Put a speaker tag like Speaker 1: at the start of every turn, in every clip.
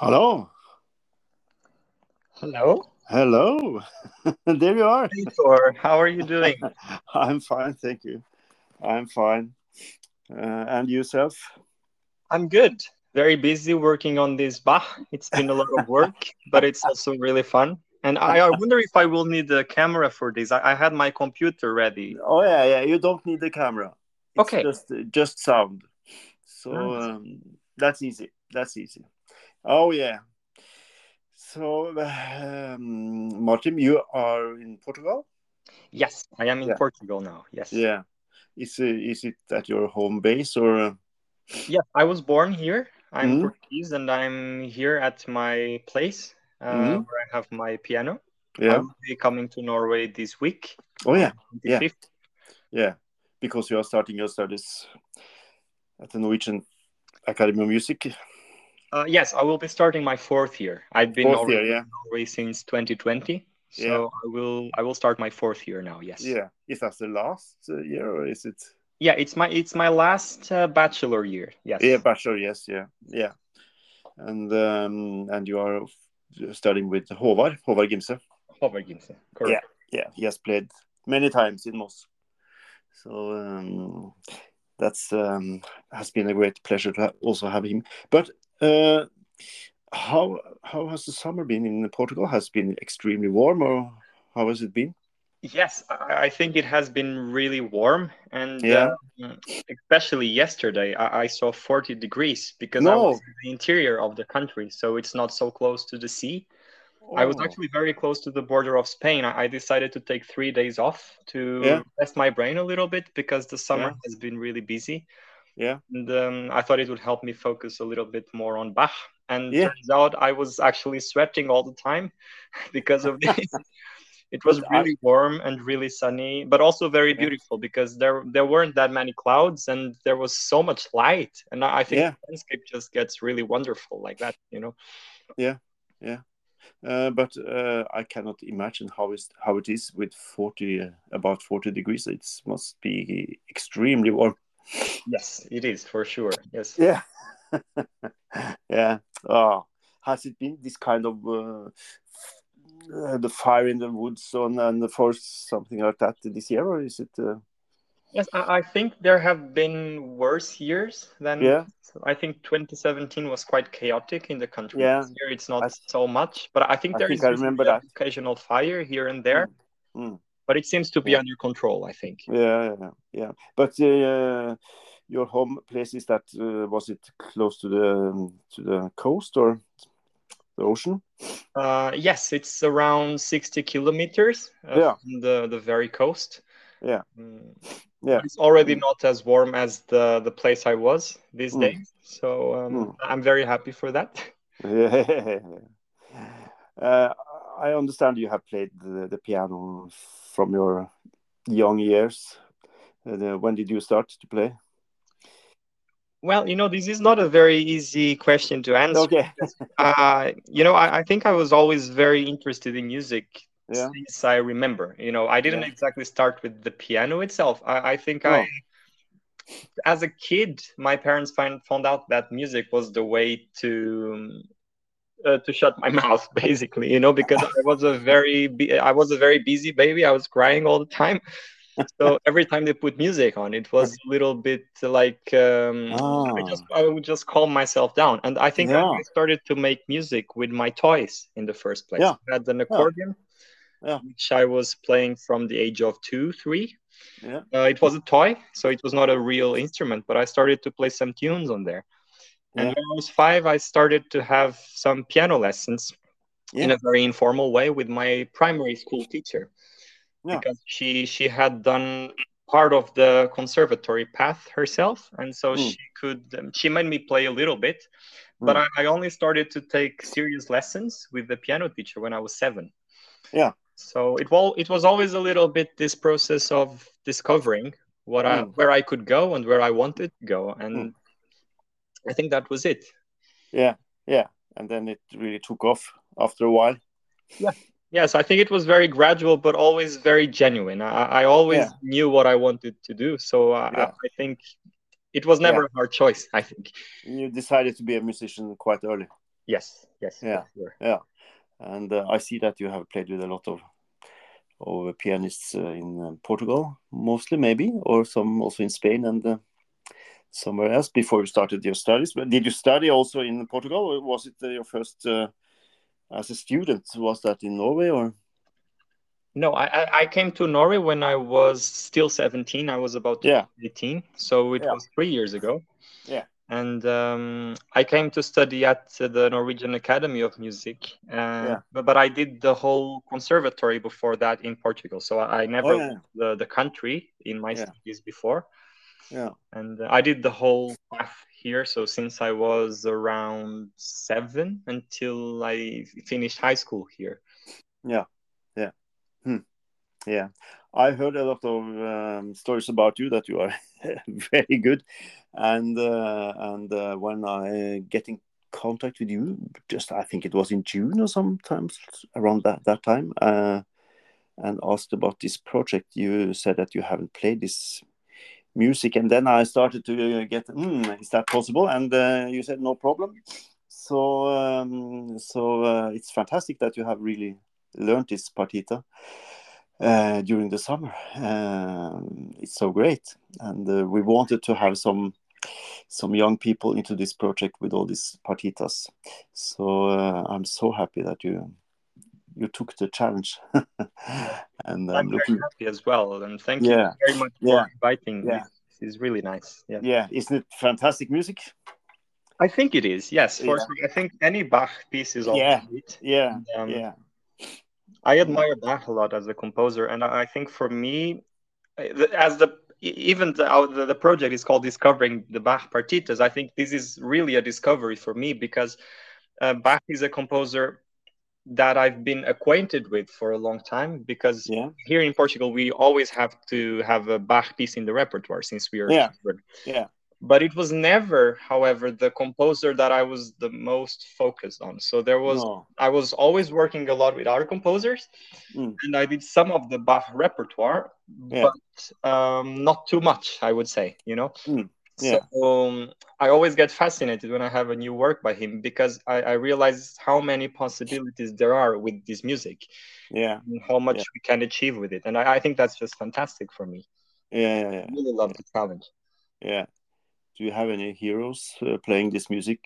Speaker 1: Hello.
Speaker 2: Hello.
Speaker 1: Hello. there you are.
Speaker 2: How are you doing?
Speaker 1: I'm fine, thank you. I'm fine. Uh, and yourself?
Speaker 2: I'm good. Very busy working on this Bach. It's been a lot of work, but it's also really fun. And I, I wonder if I will need a camera for this. I, I had my computer ready.
Speaker 1: Oh yeah, yeah. You don't need the camera. It's
Speaker 2: Okay.
Speaker 1: Just just sound. So
Speaker 2: Nice.
Speaker 1: um, that's easy. That's easy. Oh yeah. So um, Martim, you are in Portugal.
Speaker 2: Yes, I am in
Speaker 1: Yeah.
Speaker 2: Portugal now. Yes.
Speaker 1: Yeah. Is it, is it at your home base or?
Speaker 2: Yeah, I was born here. I'm
Speaker 1: Mhm.
Speaker 2: Portuguese and I'm here at my place uh,
Speaker 1: Mhm.
Speaker 2: where I have my piano.
Speaker 1: Yeah.
Speaker 2: be coming to Norway this week.
Speaker 1: Oh yeah. Yeah. Yeah, because you are starting your studies at the Norwegian Academy of Music.
Speaker 2: Uh, yes, I will be starting my fourth year. I've been
Speaker 1: Fourth
Speaker 2: already
Speaker 1: year, yeah.
Speaker 2: in Norway since 2020, so
Speaker 1: Yeah.
Speaker 2: I will I will start my fourth year now. Yes.
Speaker 1: Yeah, is that the last uh, year or is it?
Speaker 2: Yeah, it's my it's my last uh, bachelor year. Yes.
Speaker 1: Yeah, bachelor. Yes, yeah, yeah. And um, and you are studying with Håvard, Håvard Gimse.
Speaker 2: Håvard Correct.
Speaker 1: Yeah, Yeah. he has played many times in Moss. So um, that's um, has been a great pleasure to ha- also have him. But how how has the summer been in Portugal? Has it been extremely warm, or how has it been?
Speaker 2: Yes, I, think it has been really warm, and
Speaker 1: Yeah.
Speaker 2: um, especially yesterday, I, I saw 40 degrees because I was in the interior of the country, so it's not so close to the sea. I was
Speaker 1: Oh.
Speaker 2: actually very close to the border of Spain. I, decided to take three days off to
Speaker 1: Yeah.
Speaker 2: rest my brain a little bit because the summer
Speaker 1: Yeah.
Speaker 2: has been really busy.
Speaker 1: Yeah.
Speaker 2: And um, I thought it would help me focus a little bit more on Bach. And
Speaker 1: Yeah.
Speaker 2: turns out I was actually sweating all the time because of this. it was really warm and really sunny, but also very
Speaker 1: Yeah.
Speaker 2: beautiful because there there weren't that many clouds and there was so much light. And I think
Speaker 1: Yeah.
Speaker 2: the landscape just gets really wonderful like that, you know. Yeah, yeah.
Speaker 1: Uh, but uh, I cannot imagine how is how it is with forty uh, about forty degrees. It must be extremely warm.
Speaker 2: Yes, it is for sure. Yes.
Speaker 1: Yeah, yeah. Oh, has it been this kind of uh, uh, the fire in the woods on and the forest, something like that this year, or is it? Uh,
Speaker 2: Yes, I, I think there have been worse years than
Speaker 1: Yeah.
Speaker 2: I think 2017 was quite chaotic in the country.
Speaker 1: Yeah.
Speaker 2: Year it's not
Speaker 1: I-
Speaker 2: so much, but I think
Speaker 1: I
Speaker 2: there
Speaker 1: think
Speaker 2: is
Speaker 1: I remember that.
Speaker 2: occasional fire here and there,
Speaker 1: Mm.
Speaker 2: But it seems to be
Speaker 1: Yeah.
Speaker 2: under control. I think.
Speaker 1: Yeah, yeah, yeah. But uh, your home place is that uh, was it close to the um, to the coast or the ocean?
Speaker 2: Uh, yes, it's around 60 kilometers uh,
Speaker 1: Yeah.
Speaker 2: from the the very coast.
Speaker 1: Yeah.
Speaker 2: Mm.
Speaker 1: Yeah.
Speaker 2: It's already not as warm as the the place I was these
Speaker 1: Mm.
Speaker 2: days, so um,
Speaker 1: Mm.
Speaker 2: I'm very happy for that.
Speaker 1: Yeah. Uh, I understand you have played the, the piano from your young years. Uh, when did you start to play?
Speaker 2: Well, you know, this is not a very easy question to answer.
Speaker 1: Okay.
Speaker 2: Uh, you know, I, I think I was always very interested in music
Speaker 1: Yeah.
Speaker 2: since I remember. You know, I didn't
Speaker 1: Yeah.
Speaker 2: exactly start with the piano itself. I, I think
Speaker 1: Oh.
Speaker 2: I, as a kid, my parents find, found out that music was the way to uh, to shut my mouth, basically. You know, because I was a very I was a very busy baby. I was crying all the time. So every time they put music on, it was a little bit like um, I just I would just calm myself down. And I think
Speaker 1: Yeah.
Speaker 2: I started to make music with my toys in the first place.
Speaker 1: Yeah.
Speaker 2: I had an accordion,
Speaker 1: Yeah.
Speaker 2: which I was playing from the age of two, three.
Speaker 1: Yeah.
Speaker 2: Uh, it was a toy, so it was not a real instrument, but I started to play some tunes on there. And
Speaker 1: Yeah.
Speaker 2: when I was five, I started to have some piano lessons in a very informal way with my primary school teacher
Speaker 1: Yeah.
Speaker 2: because she she had done part of the conservatory path herself and so
Speaker 1: Mm.
Speaker 2: she could um, she made me play a little bit but
Speaker 1: Mm.
Speaker 2: I, I only started to take serious lessons with the piano teacher when i was seven
Speaker 1: Yeah.
Speaker 2: so it was it was always a little bit this process of discovering what i
Speaker 1: Mm.
Speaker 2: where i could go and where i wanted to go and i think that was it
Speaker 1: Yeah. Yeah. And then it really took off after a while. Yeah.
Speaker 2: Yes, I think it was very gradual, but always very genuine. I, I always
Speaker 1: Yeah.
Speaker 2: knew what I wanted to do, so uh,
Speaker 1: Yeah.
Speaker 2: I think it was never a hard choice. I think.
Speaker 1: You decided to be a musician quite early.
Speaker 2: Yes, yes,
Speaker 1: Yeah.
Speaker 2: sure.
Speaker 1: Yeah, and uh, I see that you have played with a lot of of pianists uh, in uh, Portugal, mostly maybe, or some also in Spain and uh, somewhere else before you started your studies. But did you study also in Portugal, or was it uh, your first uh, as a student? Was that in Norway or?
Speaker 2: No, I, I I came to Norway when I was still 17. I was about
Speaker 1: Yeah.
Speaker 2: 18, so it
Speaker 1: Yeah.
Speaker 2: was three years ago.
Speaker 1: Yeah.
Speaker 2: And um, I came to study at the Norwegian Academy of Music. Uh,
Speaker 1: Yeah.
Speaker 2: but, but I did the whole conservatory before that in Portugal. So I, I never
Speaker 1: Oh, yeah.
Speaker 2: the, the country in my studies before.
Speaker 1: Yeah.
Speaker 2: And uh, I did the whole path here. So since I was around seven until I finished high school here.
Speaker 1: Yeah. Yeah. Hmm. Yeah, I heard a lot of um, stories about you that you are very good, and uh, and uh, when I get in contact with you, just I think it was in June or sometimes around that that time, uh, and asked about this project, you said that you haven't played this music, and then I started to get, hmm, is that possible? And uh, you said no problem. So um, so uh, it's fantastic that you have really learned this partita uh, during the summer. Um, it's so great, and uh, we wanted to have some some young people into this project with all these partitas. So uh, I'm so happy that you you took the challenge, and
Speaker 2: I'm
Speaker 1: I'm
Speaker 2: very
Speaker 1: looking.
Speaker 2: happy as well. And thank
Speaker 1: Yeah,
Speaker 2: you very much
Speaker 1: yeah,
Speaker 2: for inviting me.
Speaker 1: yeah,
Speaker 2: This is really nice. Yeah.
Speaker 1: yeah. Isn't it fantastic music?
Speaker 2: I think it is. Yes. For
Speaker 1: Yeah,
Speaker 2: I think any Bach piece is all
Speaker 1: yeah,
Speaker 2: great.
Speaker 1: yeah,
Speaker 2: um,
Speaker 1: yeah.
Speaker 2: I admire Bach a lot as a composer, and I think for me, uh, as the even the, the the project is called discovering the Bach partitas. I think this is really a discovery for me because uh, Bach is a composer that I've been acquainted with for a long time. Because
Speaker 1: Yeah,
Speaker 2: here in Portugal, we always have to have a Bach piece in the repertoire since we are
Speaker 1: yeah,
Speaker 2: children.
Speaker 1: yeah.
Speaker 2: But it was never, however, the composer that I was the most focused on. So there was
Speaker 1: No.
Speaker 2: I was always working a lot with other composers,
Speaker 1: Mm.
Speaker 2: and I did some of the Bach repertoire,
Speaker 1: Yeah.
Speaker 2: but um, not too much, I would say. You know,
Speaker 1: Mm. Yeah.
Speaker 2: so um, I always get fascinated when I have a new work by him because I, I realize how many possibilities there are with this music
Speaker 1: Yeah.
Speaker 2: and how much
Speaker 1: Yeah.
Speaker 2: we can achieve with it, and I, I think that's just fantastic for me.
Speaker 1: Yeah. Yeah.
Speaker 2: I really love the challenge.
Speaker 1: yeah. Do you have any heroes uh, playing this music,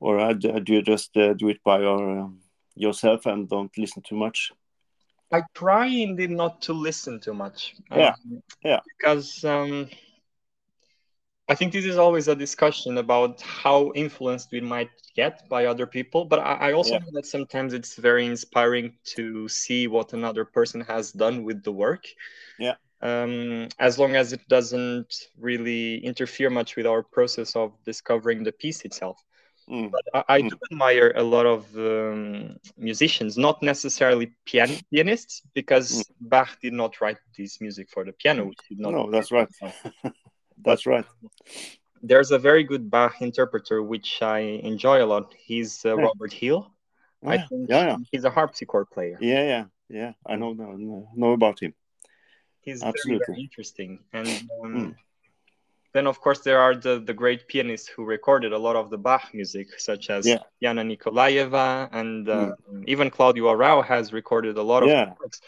Speaker 1: or uh, do do you just uh, do it by your, um, yourself and don't listen too much?
Speaker 2: I try indeed not to listen too much.
Speaker 1: Yeah.
Speaker 2: um,
Speaker 1: Yeah.
Speaker 2: Because um, I think this is always a discussion about how influenced we might get by other people. But I, I also
Speaker 1: Yeah.
Speaker 2: know that sometimes it's very inspiring to see what another person has done with the work.
Speaker 1: Yeah.
Speaker 2: Um, as long as it doesn't really interfere much with our process of discovering the piece itself.
Speaker 1: Mm.
Speaker 2: But I, I do admire a lot of um, musicians, not necessarily pian- pianists, because Bach did not write this music for the piano. Not
Speaker 1: No, that's right. That's right.
Speaker 2: There's a very good Bach interpreter, which I enjoy a lot. He's uh,
Speaker 1: Yeah.
Speaker 2: Robert Hill. I
Speaker 1: Yeah.
Speaker 2: think
Speaker 1: Yeah. Yeah.
Speaker 2: he's a harpsichord player.
Speaker 1: Yeah. Yeah. Yeah. I know know, know about him.
Speaker 2: He's
Speaker 1: Absolutely.
Speaker 2: very interesting. And um,
Speaker 1: Mm.
Speaker 2: then, of course, there are the, the great pianists who recorded a lot of the Bach music, such as
Speaker 1: Yeah.
Speaker 2: Jana Nikolaeva, and uh, even Claudio Arrau has recorded a lot of
Speaker 1: Yeah.
Speaker 2: works.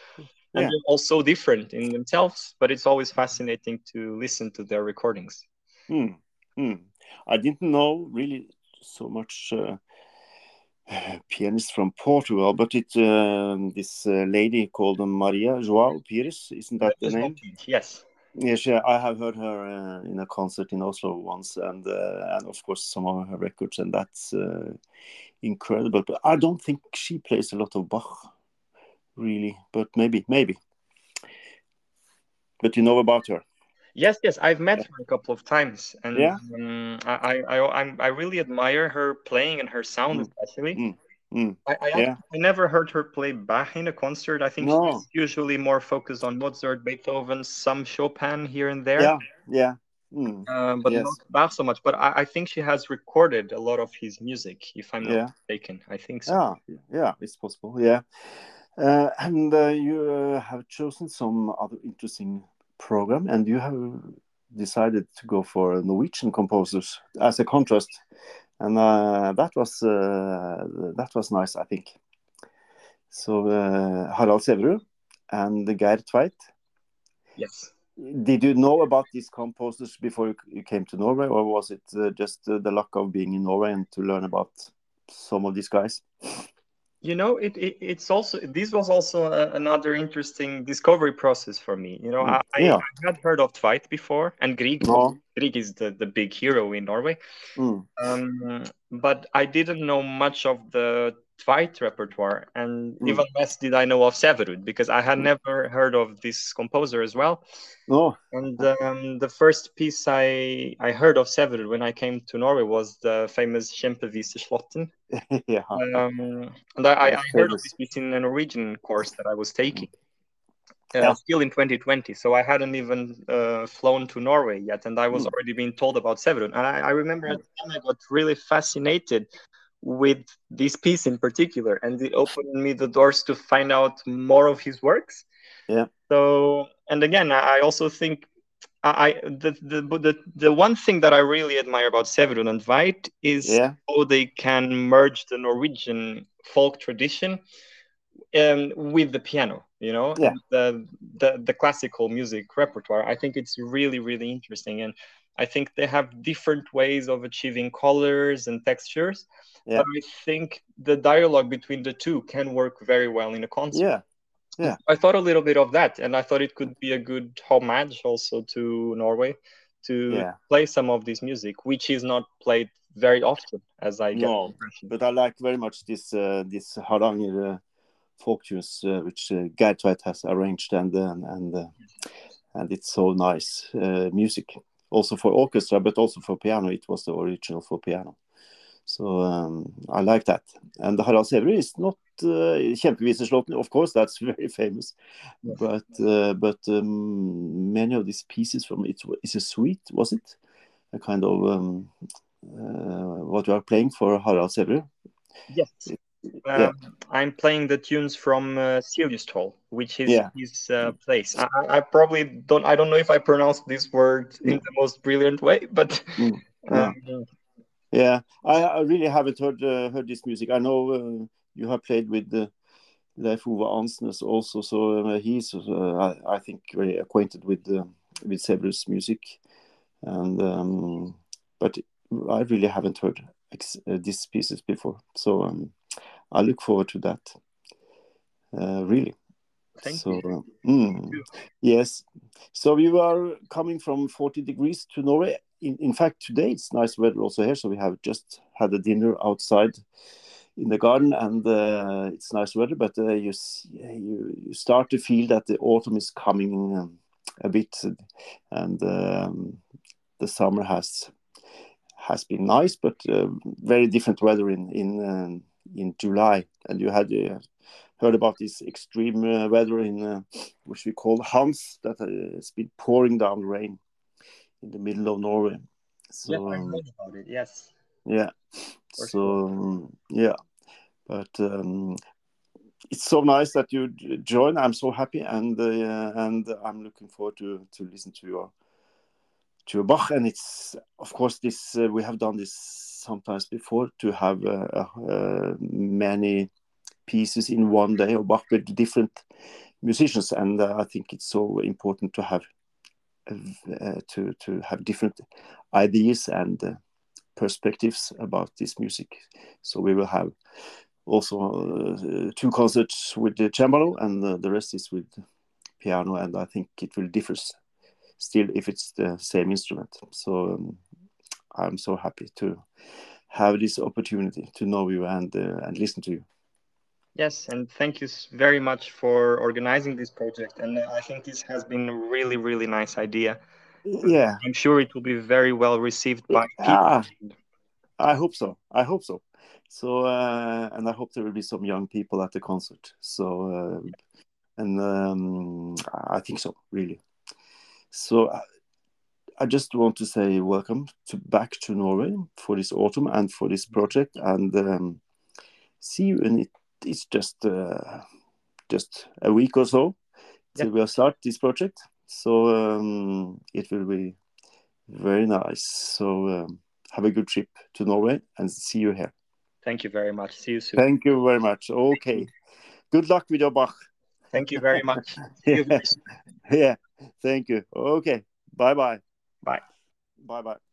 Speaker 2: And
Speaker 1: Yeah.
Speaker 2: they're all so different in themselves, but it's always fascinating to listen to their recordings.
Speaker 1: Hmm. Hmm. I didn't know really so much uh, pianist from Portugal, but it um, this uh, lady called Maria João Pires, isn't that the name?
Speaker 2: Yes.
Speaker 1: Yes, yeah, I have heard her uh, in a concert in Oslo once, and uh, and of course some of her records, and that's uh, incredible. But I don't think she plays a lot of Bach, really. But maybe, maybe. But you know about her?
Speaker 2: Yes, yes, I've met her a couple of times, and
Speaker 1: Yeah?
Speaker 2: um, I, I, I, I'm- really admire her playing and her sound,
Speaker 1: Mm.
Speaker 2: especially.
Speaker 1: Mm. Mm.
Speaker 2: I, I,
Speaker 1: Yeah.
Speaker 2: I never heard her play Bach in a concert. I think
Speaker 1: No.
Speaker 2: she's usually more focused on Mozart, Beethoven, some Chopin here and there.
Speaker 1: Yeah, yeah. Mm.
Speaker 2: Um, but
Speaker 1: Yes.
Speaker 2: not Bach so much. But I, I think she has recorded a lot of his music, if I'm not
Speaker 1: Yeah.
Speaker 2: mistaken. I think so.
Speaker 1: Yeah, yeah, it's possible. Yeah, uh, and uh, you uh, have chosen some other interesting program, and you have decided to go for Norwegian composers as a contrast, and uh, that was uh, that was nice, I think. So uh, Harald Sæverud and Geir Tveit.
Speaker 2: Yes.
Speaker 1: Did you know about these composers before you came to Norway, or was it uh, just uh, the luck of being in Norway and to learn about some of these guys?
Speaker 2: You know it, it, it's also this was also a, another interesting discovery process for me you know mm, I, yeah. I, had heard of Tveit before and Grieg no. Grieg is the, the big hero in Norway mm. um, but I didn't know much of the Tveit repertoire, and mm. even less did I know of Sæverud because I had mm. never heard of this composer as well.
Speaker 1: No.
Speaker 2: And um, the first piece I I heard of Sæverud when I came to Norway was the famous Kjempeviseslåtten.
Speaker 1: yeah.
Speaker 2: Um, and I, I, heard of this piece in a Norwegian course that I was taking. Uh, yeah. still in 2020. So I hadn't even uh, flown to Norway yet, and I was mm. already being told about Sæverud. And I, I remember at the time I got really fascinated with this piece in particular and it opened me the doors to find out more of his works.
Speaker 1: Yeah.
Speaker 2: So and again i also think i the the the, the one thing that i really admire about Sæverud and Tveit is yeah. how they can merge the norwegian folk tradition um, with the piano you know
Speaker 1: yeah.
Speaker 2: the, the the classical music repertoire i think it's really really interesting and i think they have different ways of achieving colors and textures
Speaker 1: yeah. but
Speaker 2: I think the dialogue between the two can work very well in a concert.
Speaker 1: Yeah. Yeah.
Speaker 2: I thought a little bit of that, and I thought it could be a good homage also to Norway to yeah. play some of this music, which is not played very often, as I get. No,
Speaker 1: but I like very much this uh, this Hardanger folk tunes, uh, which uh, Geir Tveit has arranged, and uh, and uh, and it's so nice uh, music, also for orchestra, but also for piano. It was the original for piano. So um, I like that. And Harald Sæverud is not uh, of course, that's very famous. But uh, but um, many of these pieces from it is a suite, was it? A kind of um, uh, what you are playing for Harald Sæverud?
Speaker 2: Yes. It, um, yeah. I'm playing the tunes from uh, which is
Speaker 1: yeah.
Speaker 2: his uh, place. I, I, probably don't. I don't know if I pronounce this word in the most brilliant way, but
Speaker 1: mm. yeah. um, yeah, I, I really haven't heard uh, heard this music. I know uh, you have played with uh, Leif Ove Andsnes also, so uh, he's uh, I, I, think very acquainted with uh, with Sæverud's music, and um, but I really haven't heard uh, these pieces before. So um, I look forward to that. really.
Speaker 2: Thank
Speaker 1: so,
Speaker 2: you.
Speaker 1: Mm, yes. So you are coming from 40 degrees to Norway in, in fact, today it's nice weather also here. So we have just had a dinner outside in the garden, and uh, it's nice weather. But uh, you, you you start to feel that the autumn is coming um, a bit, and um, the summer has has been nice, but uh, very different weather in in um, in July. And you had uh, heard about this extreme uh, weather in uh, which we call Hans, that has been pouring down rain in the middle of Norway.
Speaker 2: So, yeah, I heard about it. Yes.
Speaker 1: Yeah. So yeah, but um, it's so nice that you join. I'm so happy, and uh, and I'm looking forward to to listen to your to your Bach. And it's of course this uh, we have done this sometimes before to have uh, uh many pieces in one day or Bach with different musicians, and uh, I think it's so important to have uh, to to have different ideas and uh, perspectives about this music. So we will have also uh, two concerts with the cembalo, and the rest is with piano. And I think it will differ still if it's the same instrument. So um, I'm so happy to have this opportunity to know you and uh, and listen to you.
Speaker 2: Yes, and thank you very much for organizing this project. And I think this has been a really, really nice idea.
Speaker 1: Yeah.
Speaker 2: I'm sure it will be very well received by people.
Speaker 1: Ah, I hope so. I hope so. So, uh, and I hope there will be some young people at the concert. So, uh, and um, I think so, really. So, uh, I just want to say welcome to back to Norway for this autumn and for this project, and um, see you in it it's just uh, just a week or so till we'll start this project. So um, it will be Very nice. So um, have a good trip to Norway and see you here.
Speaker 2: Thank you very much. See you soon.
Speaker 1: Thank you very much. Okay. Good luck with your Bach.
Speaker 2: Thank you very much.
Speaker 1: yeah. yeah. Thank you. Okay. Bye bye.
Speaker 2: Bye.
Speaker 1: Bye bye.